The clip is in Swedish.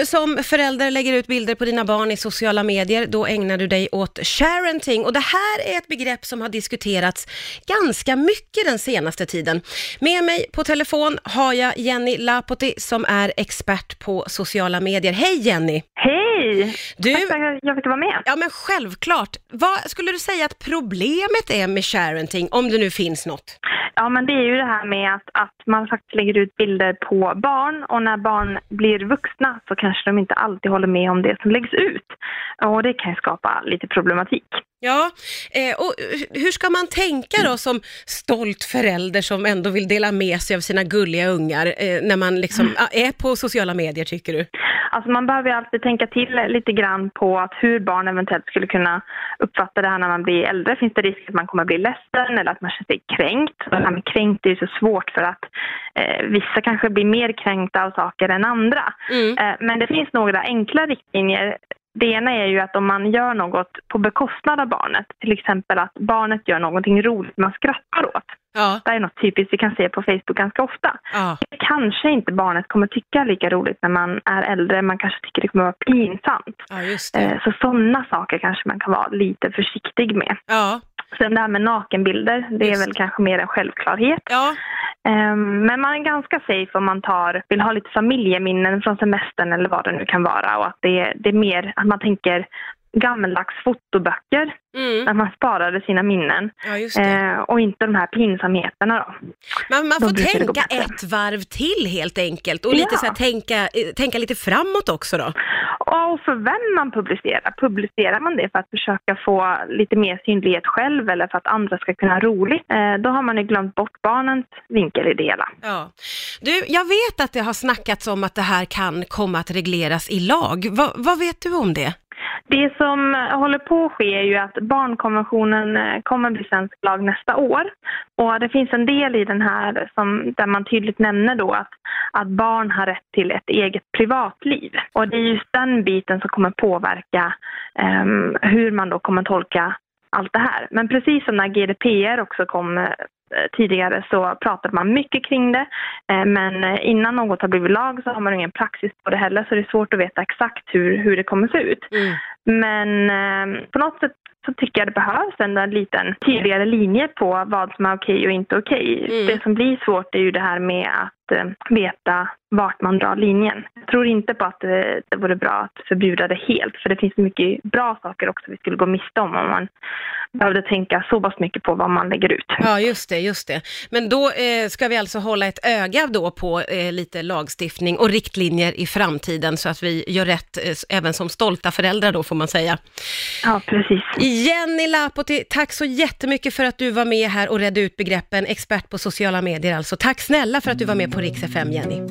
du som förälder lägger ut bilder på dina barn i sociala medier, då ägnar du dig åt sharenting. Och det här är ett begrepp som har diskuterats ganska mycket den senaste tiden. Med mig på telefon har jag Jenny Lapoti som är expert på sociala medier. Hej Jenny! Hej! Du, Tack för att jag fick vara med. ja men självklart. Vad skulle du säga att problemet är med sharenting, om det nu finns något? Ja, men det är ju det här med att, att man faktiskt lägger ut bilder på barn och när barn blir vuxna så kanske de inte alltid håller med om det som läggs ut. Och det kan ju skapa lite problematik. Ja, eh, och hur ska man tänka då som stolt förälder som ändå vill dela med sig av sina gulliga ungar eh, när man liksom ja, är på sociala medier tycker du? Alltså man behöver alltid tänka till lite grann på att hur barn eventuellt skulle kunna uppfatta det här när man blir äldre. Finns det risk att man kommer bli ledsen eller att man känner sig kränkt? Det här med kränkt är ju så svårt för att eh, vissa kanske blir mer kränkta av saker än andra. Mm. Eh, men det finns några enkla riktlinjer. Det ena är ju att om man gör något på bekostnad av barnet, till exempel att barnet gör någonting roligt man skrattar åt. Ja, Det är något typiskt vi kan se på Facebook ganska ofta. ja, Kanske inte barnet kommer tycka lika roligt när man är äldre, man kanske tycker det kommer vara pinsamt. ja. Eh, Så sådana saker kanske man kan vara lite försiktig med. Ja, Sen det här med nakenbilder, det är Just. väl kanske mer en självklarhet. ja, Ehm, Men man är ganska safe om man tar, vill ha lite familjeminnen från semestern eller vad det nu kan vara. Och att det, det är mer att man tänker gammeldags fotoböcker mm, när man sparade sina minnen. ja. Eh, och inte de här pinsamheterna då. Man, man får tänka ett varv till helt enkelt och lite Ja. så här, tänka, eh, tänka lite framåt också då. Och för vem man publicerar. Publicerar man det för att försöka få lite mer synlighet själv eller för att andra ska kunna ha roligt, eh, då har man ju glömt bort barnens vinkel i det hela. Ja. Du, jag vet att det har snackats om att det här kan komma att regleras i lag. Va, vad vet du om det? Det som håller på att ske är ju att barnkonventionen eh, kommer bli svensk lag nästa år. Och det finns en del i den här som, där man tydligt nämner då att, att barn har rätt till ett eget privatliv. Och det är just den biten som kommer påverka ehm, hur man då kommer tolka allt det här. Men precis som när GDPR också kom eh, tidigare så pratade man mycket kring det. Eh, men innan något har blivit lag så har man ingen praxis på det heller så det är svårt att veta exakt hur, hur det kommer se ut. Mm. Men eh, på något sätt så tycker jag det behövs ändå en liten tydligare linje på vad som är okej och inte okej. Mm. Det som blir svårt är ju det här med att eh, veta vart man drar linjen. Jag tror inte på att det, det vore bra att förbjuda det helt för det finns mycket bra saker också vi skulle gå miste om om man behövde tänka så pass mycket på vad man lägger ut. Ja, just det, just det. Men då eh, ska vi alltså hålla ett öga då på eh, lite lagstiftning och riktlinjer i framtiden så att vi gör rätt eh, även som stolta föräldrar då får man säga. Ja, precis. Jenny Lapoti, tack så jättemycket för att du var med här och redde ut begreppen, expert på sociala medier alltså. Tack snälla för att du var med på Rix FM Jenny.